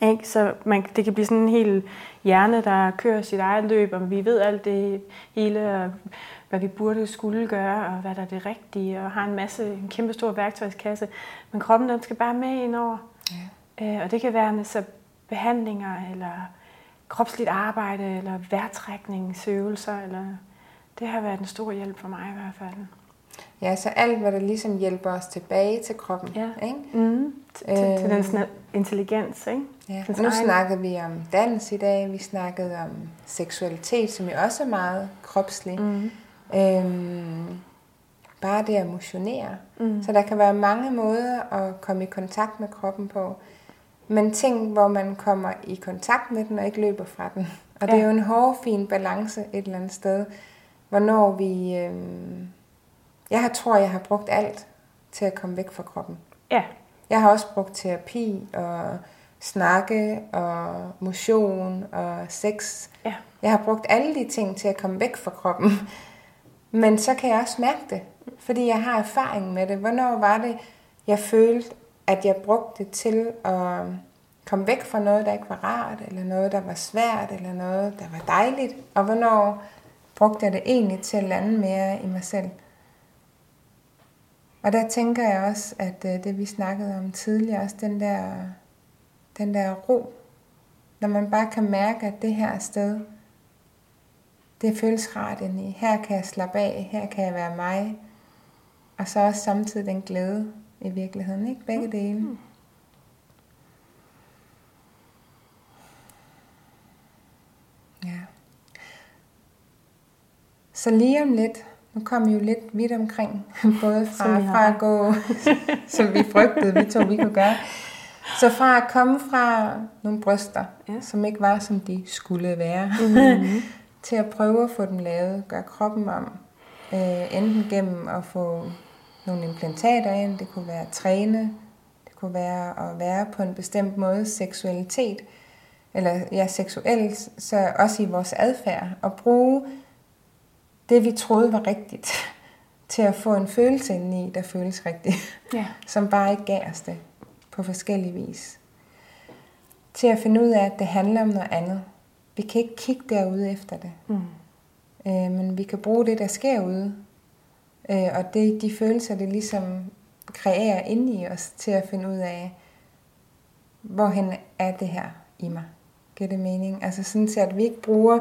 Ja. Ikke? Så man, det kan blive sådan en hel hjerne, der kører sit eget løb, og vi ved alt det hele, og hvad vi burde skulle gøre, og hvad der er det rigtige, og har en masse, en kæmpe stor værktøjskasse. Men kroppen, den skal bare med indover. Ja. Øh, og det kan være så behandlinger, eller kropsligt arbejde, eller vejrtrækningsøvelser, eller det har været en stor hjælp for mig i hvert fald. Ja, så alt, hvad der ligesom hjælper os tilbage til kroppen. Ja. Ikke? Mm. Til, øh, til den sådan intelligens. Ikke? Ja. nu egen... snakkede vi om dans i dag, vi snakkede om seksualitet, som jo også er meget kropslig. Mm. Øhm, bare det at motionere. Mm. Så der kan være mange måder at komme i kontakt med kroppen på. Men ting, hvor man kommer i kontakt med den og ikke løber fra den. Og ja. det er jo en hård, fin balance et eller andet sted. Hvornår vi... Øh... Jeg tror, jeg har brugt alt til at komme væk fra kroppen. Ja. Jeg har også brugt terapi og snakke og motion og sex. Ja. Jeg har brugt alle de ting til at komme væk fra kroppen. Men så kan jeg også mærke det, fordi jeg har erfaring med det. Hvornår var det, jeg følte, at jeg brugte det til at komme væk fra noget, der ikke var rart, eller noget, der var svært, eller noget, der var dejligt. Og hvornår brugte jeg det egentlig til at lande mere i mig selv. Og der tænker jeg også, at øh, det vi snakkede om tidligere, også den der, den der ro, når man bare kan mærke, at det her sted, det føles rart ind i. Her kan jeg slappe af, her kan jeg være mig. Og så også samtidig den glæde i virkeligheden, ikke? Begge dele. Mm. Ja. Så lige om lidt, nu kom vi jo lidt vidt omkring, både fra, fra at gå, som vi frygtede, vi to vi kunne gøre, så fra at komme fra nogle bryster, ja. som ikke var, som de skulle være, mm-hmm. til at prøve at få dem lavet, gøre kroppen om, øh, enten gennem at få nogle implantater ind, det kunne være at træne, det kunne være at være på en bestemt måde, seksualitet, eller ja, seksuelt, så også i vores adfærd, og bruge det, vi troede var rigtigt, til at få en følelse indeni, der føles rigtigt, ja. som bare ikke gav os det på forskellige vis. Til at finde ud af, at det handler om noget andet. Vi kan ikke kigge derude efter det. Mm. Øh, men vi kan bruge det, der sker ude. Øh, og det, de følelser, det ligesom kreerer inde i os, til at finde ud af, hvorhen er det her i mig. Giver det mening? Altså sådan at vi ikke bruger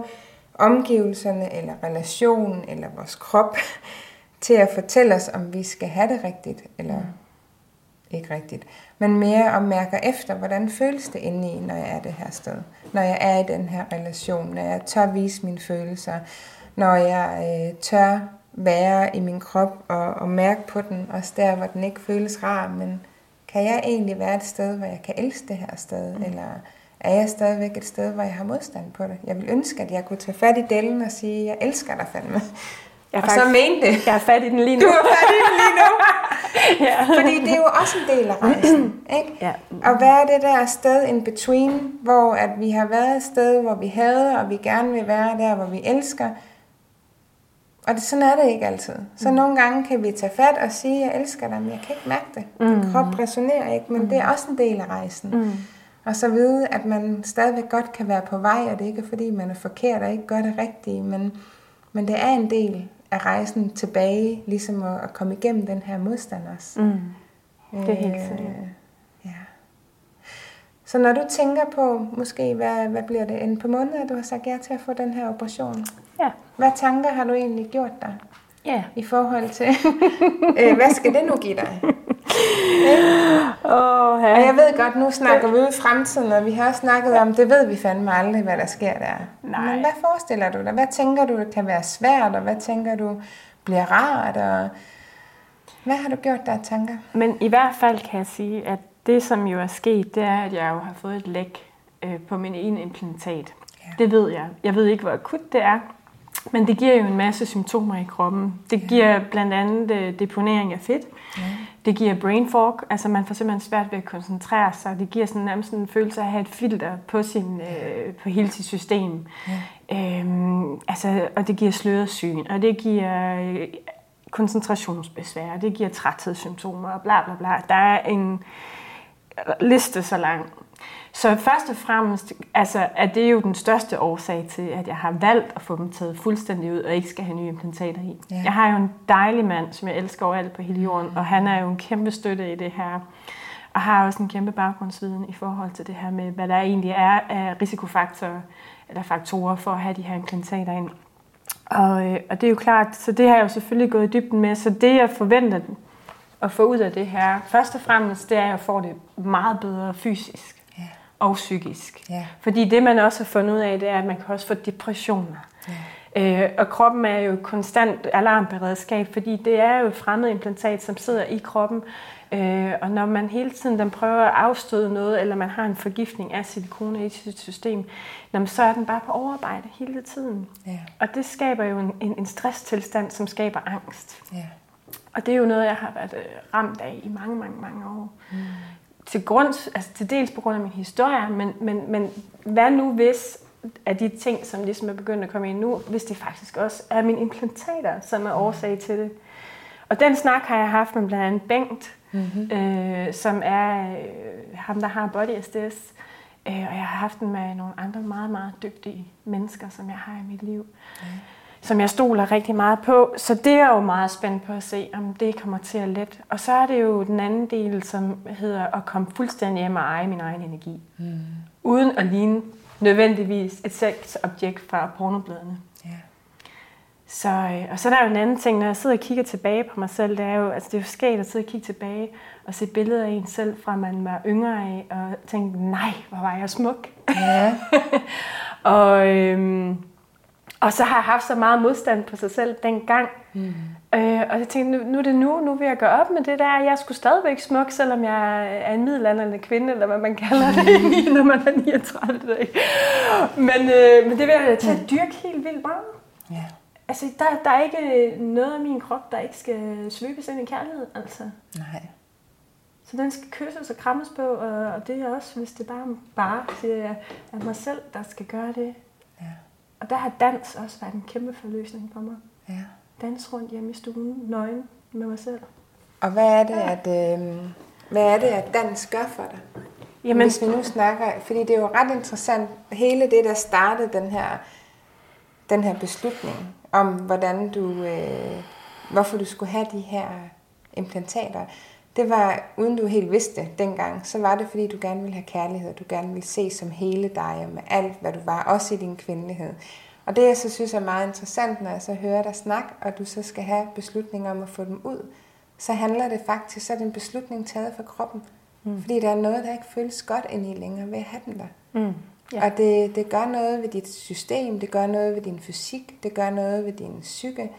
omgivelserne, eller relationen, eller vores krop, til at fortælle os, om vi skal have det rigtigt, eller ikke rigtigt. Men mere om mærker efter, hvordan føles det inde i, når jeg er det her sted. Når jeg er i den her relation, når jeg tør vise mine følelser, når jeg øh, tør være i min krop og, og mærke på den, også der, hvor den ikke føles rar, men kan jeg egentlig være et sted, hvor jeg kan elske det her sted, mm. eller er jeg stadigvæk et sted, hvor jeg har modstand på det. Jeg vil ønske, at jeg kunne tage fat i delen og sige, jeg elsker dig fandme. Jeg og faktisk, så mente det. Jeg er fat i den lige nu. Du er fat i den lige nu. ja. Fordi det er jo også en del af rejsen. Ikke? Ja. At være det der sted in between, hvor at vi har været et sted, hvor vi havde, og vi gerne vil være der, hvor vi elsker. Og det, sådan er det ikke altid. Så mm. nogle gange kan vi tage fat og sige, jeg elsker dig, men jeg kan ikke mærke det. Din mm. krop resonerer ikke, men mm. det er også en del af rejsen. Mm. Og så vide, at man stadigvæk godt kan være på vej, og det ikke er fordi, man er forkert og ikke gør det rigtige, men, men det er en del af rejsen tilbage, ligesom at, at komme igennem den her modstand også. Mm. Det er helt sikkert. Så når du tænker på, måske, hvad, hvad bliver det, en par måneder, du har sagt ja til at få den her operation? Ja. Hvad tanker har du egentlig gjort dig? Ja. I forhold til, øh, hvad skal det nu give dig? oh, ja. Og jeg ved godt, nu snakker vi ud i fremtiden, og vi har også snakket om, det ved vi fandme aldrig, hvad der sker der. Nej. Men hvad forestiller du dig? Hvad tænker du, det kan være svært, og hvad tænker du bliver rart? Og hvad har du gjort der tanker? Men i hvert fald kan jeg sige, at det, som jo er sket, det er, at jeg jo har fået et læk øh, på min ene implantat. Ja. Det ved jeg. Jeg ved ikke, hvor akut det er, men det giver jo en masse symptomer i kroppen. Det giver blandt andet øh, deponering af fedt. Ja. Det giver brain fog, altså man får simpelthen svært ved at koncentrere sig. Det giver sådan nærmest en følelse af at have et filter på, sin, øh, på hele sit system. Ja. Øhm, altså, og det giver sløret syn, og det giver øh, koncentrationsbesvær, det giver træthedssymptomer og bla bla bla. Der er en liste så lang. Så først og fremmest altså, er det jo den største årsag til, at jeg har valgt at få dem taget fuldstændig ud og ikke skal have nye implantater i. Ja. Jeg har jo en dejlig mand, som jeg elsker overalt på hele jorden, og han er jo en kæmpe støtte i det her. Og har også en kæmpe baggrundsviden i forhold til det her med, hvad der egentlig er af risikofaktorer eller faktorer for at have de her implantater ind. Og, øh, og det er jo klart, så det har jeg jo selvfølgelig gået i dybden med, så det jeg forventer at få ud af det her, først og fremmest, det er, at jeg får det meget bedre fysisk og psykisk. Ja. Fordi det, man også har fundet ud af, det er, at man kan også få depressioner. Ja. Øh, og kroppen er jo konstant alarmberedskab, fordi det er jo et fremmed implantat, som sidder i kroppen. Øh, og når man hele tiden den prøver at afstøde noget, eller man har en forgiftning af silikone i sit system, så er den bare på overarbejde hele tiden. Ja. Og det skaber jo en, en, en stresstilstand, som skaber angst. Ja. Og det er jo noget, jeg har været øh, ramt af i mange, mange, mange år. Mm til grund, altså til dels på grund af min historie, men, men, men hvad nu hvis af de ting, som ligesom er begyndt at komme ind nu, hvis det faktisk også er mine implantater, som er årsag til det. Og den snak har jeg haft med blandt andet Bengt, mm-hmm. øh, som er øh, ham, der har Body SDS. Øh, og jeg har haft den med nogle andre meget, meget dygtige mennesker, som jeg har i mit liv. Mm. Som jeg stoler rigtig meget på. Så det er jo meget spændt på at se, om det kommer til at let. Og så er det jo den anden del, som hedder at komme fuldstændig hjem og eje min egen energi. Mm. Uden at ligne nødvendigvis et sexobjekt fra pornobladene. Ja. Så, øh, og så er der jo en anden ting, når jeg sidder og kigger tilbage på mig selv, det er jo, altså det er jo skægt at sidde og kigge tilbage og se billeder af en selv, fra man var yngre af, og tænke, nej, hvor var jeg smuk. Ja. og, øhm, og så har jeg haft så meget modstand på sig selv dengang. Mm. Øh, og jeg tænkte, nu, nu er det nu, nu vil jeg gøre op med det der. Jeg skulle stadigvæk smuk, selvom jeg er en middelalderende kvinde, eller hvad man kalder det, når man er 39 Ikke? Men, øh, men det vil jeg til at dyrke helt vildt meget. Ja. Altså, der, der er ikke noget af min krop, der ikke skal svøbes ind i kærlighed, altså. Nej. Så den skal kysses og krammes på, og, og det er også, hvis det bare, bare siger jeg, at mig selv, der skal gøre det. Ja. Og der har dans også været en kæmpe forløsning for mig. Ja danse rundt hjemme i stuen, nøgen med mig selv. Og hvad er det, at, øh, hvad er det, at dans gør for dig? Jamen, Hvis vi nu snakker, fordi det er jo ret interessant, hele det, der startede den her, den her beslutning om, hvordan du, øh, hvorfor du skulle have de her implantater, det var, uden du helt vidste dengang, så var det, fordi du gerne ville have kærlighed, du gerne ville se som hele dig, og med alt, hvad du var, også i din kvindelighed. Og det, jeg så synes er meget interessant, når jeg så hører dig snakke, og du så skal have beslutninger om at få dem ud, så handler det faktisk, så er det en beslutning taget for kroppen. Mm. Fordi der er noget, der ikke føles godt ind i længere ved at have den der. Mm. Ja. Og det, det gør noget ved dit system, det gør noget ved din fysik, det gør noget ved din psyke,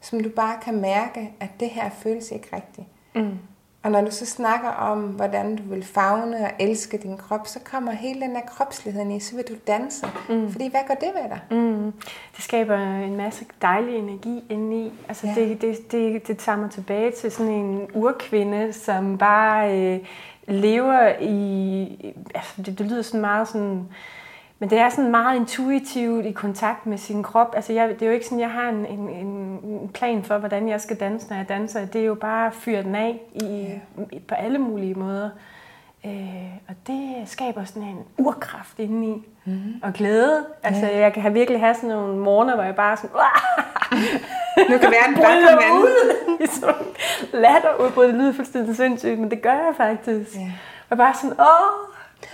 som du bare kan mærke, at det her føles ikke rigtigt. Mm. Og når du så snakker om, hvordan du vil fagne og elske din krop, så kommer hele den her kropsligheden i, så vil du danse. Mm. Fordi hvad gør det ved dig? Mm. Det skaber en masse dejlig energi indeni. Altså ja. det, det, det, det tager mig tilbage til sådan en urkvinde, som bare øh, lever i... Altså det, det lyder sådan meget sådan men det er sådan meget intuitivt i kontakt med sin krop. Altså jeg, det er jo ikke sådan, jeg har en, en, en plan for, hvordan jeg skal danse, når jeg danser. Det er jo bare at fyre den af i, ja. på alle mulige måder. Øh, og det skaber sådan en urkraft indeni. Mm-hmm. Og glæde. Altså ja. jeg kan have virkelig have sådan nogle morgener, hvor jeg bare sådan... nu kan være en bare ud. I sådan latterudbrud. Det lyder fuldstændig sindssygt, men det gør jeg faktisk. Ja. Og bare sådan, åh,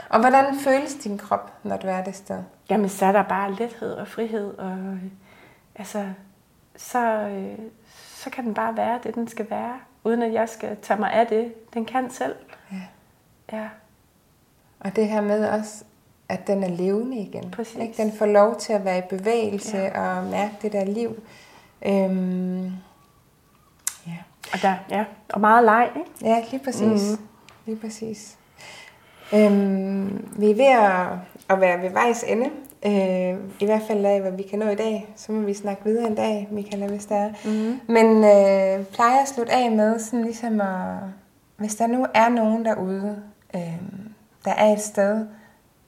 og hvordan føles din krop, når du er det sted? Jamen, så er der bare lethed og frihed, og altså, så, øh, så kan den bare være det, den skal være, uden at jeg skal tage mig af det. Den kan selv. Ja. ja. Og det her med også, at den er levende igen. Præcis. Ikke? Den får lov til at være i bevægelse ja. og mærke det der liv. Øhm, ja. Og, der, ja. og meget leg, ikke? Ja, lige præcis. Mm. Lige præcis. Øhm, vi er ved at, at være ved vejs ende. Øh, I hvert fald af, hvad vi kan nå i dag. Så må vi snakke videre en dag, Michaela, hvis der er. Mm-hmm. Men øh, plejer at slutte af med, sådan ligesom at, hvis der nu er nogen derude, øh, der er et sted,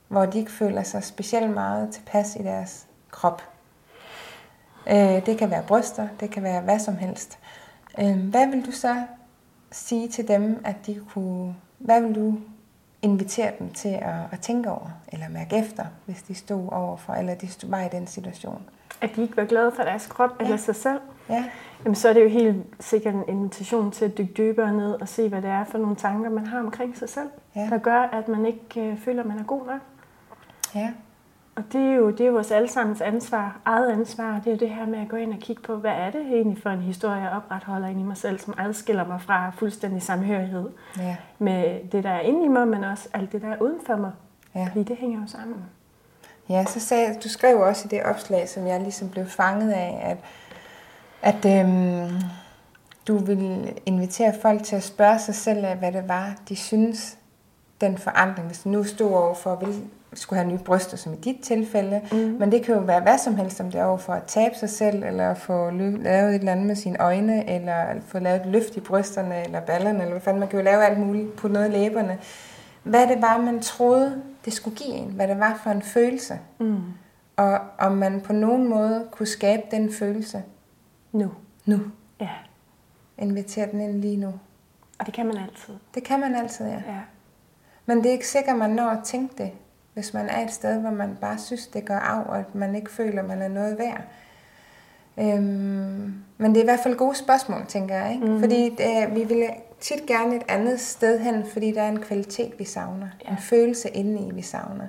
hvor de ikke føler sig specielt meget tilpas i deres krop. Øh, det kan være bryster, det kan være hvad som helst. Øh, hvad vil du så sige til dem, at de kunne... Hvad vil du invitere dem til at, at tænke over, eller mærke efter, hvis de stod overfor, eller de stod, var i den situation. At de ikke var glade for deres krop ja. eller sig selv. Ja. Jamen, så er det jo helt sikkert en invitation til at dykke dybere ned og se, hvad det er for nogle tanker, man har omkring sig selv, ja. der gør, at man ikke øh, føler, at man er god nok. Ja. Og det er jo det er vores allesammens ansvar, eget ansvar. Det er jo det her med at gå ind og kigge på, hvad er det egentlig for en historie, jeg opretholder ind i mig selv, som adskiller mig fra fuldstændig samhørighed ja. med det, der er inde i mig, men også alt det, der er uden for mig. Ja. Fordi det hænger jo sammen. Ja, så sagde, du skrev også i det opslag, som jeg ligesom blev fanget af, at, at øhm, du ville invitere folk til at spørge sig selv af, hvad det var, de synes, den forandring, hvis du nu stod over for, skulle have nye bryster, som i dit tilfælde. Mm. Men det kan jo være hvad som helst, om det er over for at tabe sig selv, eller få lavet et eller andet med sine øjne, eller få lavet et løft i brysterne, eller ballerne, eller hvad fanden. Man kan jo lave alt muligt, på noget i læberne. hvad det var, man troede, det skulle give en. Hvad det var for en følelse. Mm. Og om man på nogen måde kunne skabe den følelse. Nu. Nu. Ja. Invitere den ind lige nu. Og det kan man altid. Det kan man altid, ja. Ja. Men det er ikke sikkert, man når at tænke det, hvis man er et sted, hvor man bare synes, det gør af, og at man ikke føler, man er noget værd. Øhm, men det er i hvert fald gode spørgsmål, tænker jeg. Ikke? Mm. Fordi det, vi vil tit gerne et andet sted hen, fordi der er en kvalitet, vi savner. Ja. En følelse inde i, vi savner.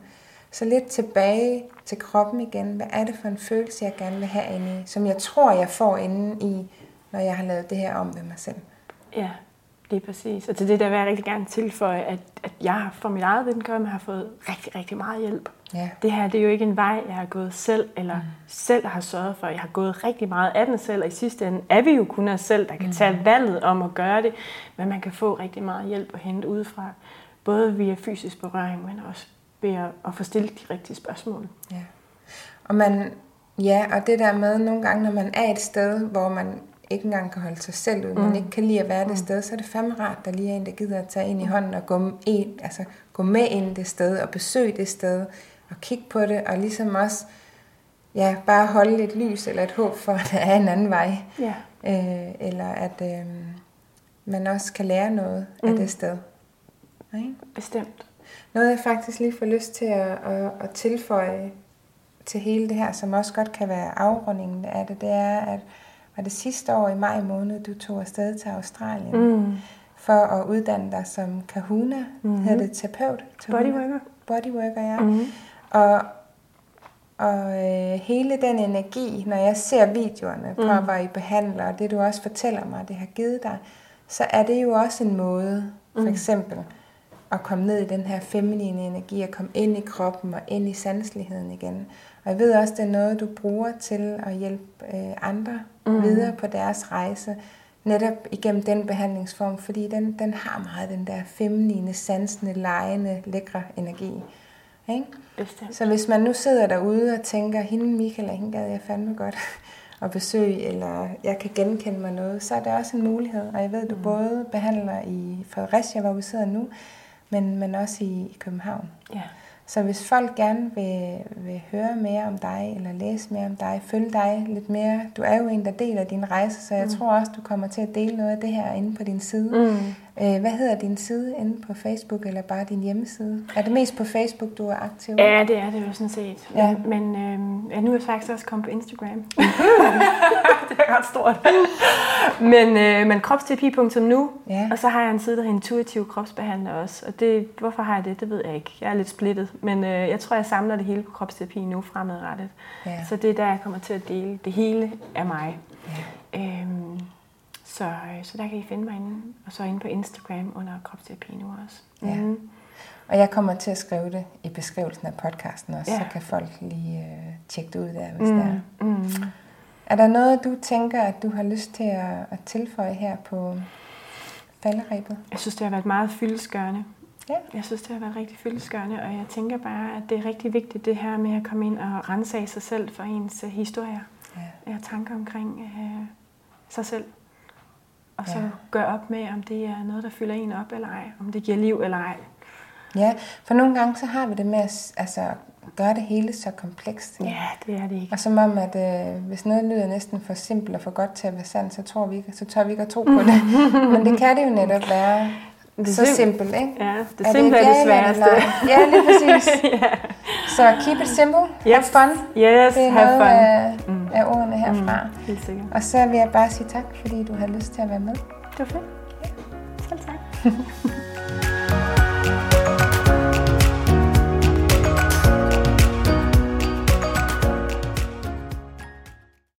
Så lidt tilbage til kroppen igen. Hvad er det for en følelse, jeg gerne vil have inde i? Som jeg tror, jeg får inde i, når jeg har lavet det her om ved mig selv. Ja, det er præcis. Og til det der vil jeg rigtig gerne tilføje, at, at jeg for mit eget vedkommende har fået rigtig, rigtig meget hjælp. Ja. Det her det er jo ikke en vej, jeg har gået selv, eller mm. selv har sørget for. Jeg har gået rigtig meget af den selv, og i sidste ende er vi jo kun os selv, der kan mm. tage valget om at gøre det. Men man kan få rigtig meget hjælp at hente udefra. Både via fysisk berøring, men også ved at, at få stillet de rigtige spørgsmål. Ja. Og man, ja, og det der med nogle gange, når man er et sted, hvor man ikke engang kan holde sig selv ud, mm. man ikke kan lide at være det mm. sted, så er det fandme rart, der lige er en, der gider at tage ind i hånden og gå, ind, altså, gå med ind det sted og besøge det sted og kigge på det, og ligesom også ja, bare holde lidt lys eller et håb for, at der er en anden vej. Ja. Øh, eller at øh, man også kan lære noget mm. af det sted. Okay? Bestemt. Noget jeg faktisk lige får lyst til at, at, at tilføje til hele det her, som også godt kan være afrundingen af det, det er, at var det sidste år i maj måned, du tog afsted til Australien mm. for at uddanne dig som kahuna, mm-hmm. hedder det terapeut? Bodyworker. Bodyworker, ja. Mm-hmm. Og, og øh, hele den energi, når jeg ser videoerne på, mm. hvor I behandler, og det du også fortæller mig, det har givet dig, så er det jo også en måde, for mm. eksempel, at komme ned i den her feminine energi, at komme ind i kroppen og ind i sanseligheden igen. Og jeg ved også, det er noget, du bruger til at hjælpe øh, andre mm. videre på deres rejse, netop igennem den behandlingsform, fordi den, den har meget den der feminine, sansende, lejende, lækre energi. Ikke? Bestemt. Så hvis man nu sidder derude og tænker, hende Michael, hende gad jeg fandme godt at besøge, eller jeg kan genkende mig noget, så er det også en mulighed. Og jeg ved, du mm. både behandler i Fredericia, hvor vi sidder nu, men, men også i, i København. Ja. Så hvis folk gerne vil, vil høre mere om dig, eller læse mere om dig, følge dig lidt mere, du er jo en, der deler din rejse, så jeg mm. tror også, du kommer til at dele noget af det her inde på din side. Mm. Øh, hvad hedder din side inde på Facebook, eller bare din hjemmeside? Er det mest på Facebook, du er aktiv? Ja, det er det jo sådan set. Ja. Men øh, ja, nu er jeg faktisk også kommet på Instagram. det er ret stort. men, øh, men kropsterapi.nu, ja. og så har jeg en side, der hedder Intuitiv Kropsbehandler også. Og det, hvorfor har jeg det, det ved jeg ikke. Jeg er lidt splittet. Men øh, jeg tror, jeg samler det hele på kropsterapi nu fremadrettet. Ja. Så det er der, jeg kommer til at dele det hele af mig. Ja. Øhm, så, øh, så der kan I finde mig inde, og så inde på Instagram under kropsterapi nu også. Ja. Mm. Og jeg kommer til at skrive det i beskrivelsen af podcasten også, ja. så kan folk lige øh, tjekke det ud der, hvis mm. det er. Mm. Er der noget, du tænker, at du har lyst til at, at tilføje her på falderæbet? Jeg synes, det har været meget fyldesgørende. Ja. Jeg synes, det har været rigtig fyldesgørende, og jeg tænker bare, at det er rigtig vigtigt det her med at komme ind og rense af sig selv for ens uh, historier. Ja. Jeg tanker omkring uh, sig selv. Og så ja. gøre op med, om det er noget, der fylder en op eller ej. Om det giver liv eller ej. Ja, for nogle gange så har vi det med at altså, gøre det hele så komplekst. Ja, det er det ikke. Og som om, at øh, hvis noget lyder næsten for simpelt og for godt til at være sandt, så, tror vi ikke, så tør vi ikke at tro på det. Men det kan det jo netop være det så simpelt, ikke? Ja, det er simple er det sværeste. Ja, lige præcis. yeah. Så keep it simple. Yep. Have fun. Yes, det have fun. Af, mm. Af ordene herfra. Mm, helt sikkert. Og så vil jeg bare sige tak, fordi du har lyst til at være med. Det var fedt. Ja. Selv tak.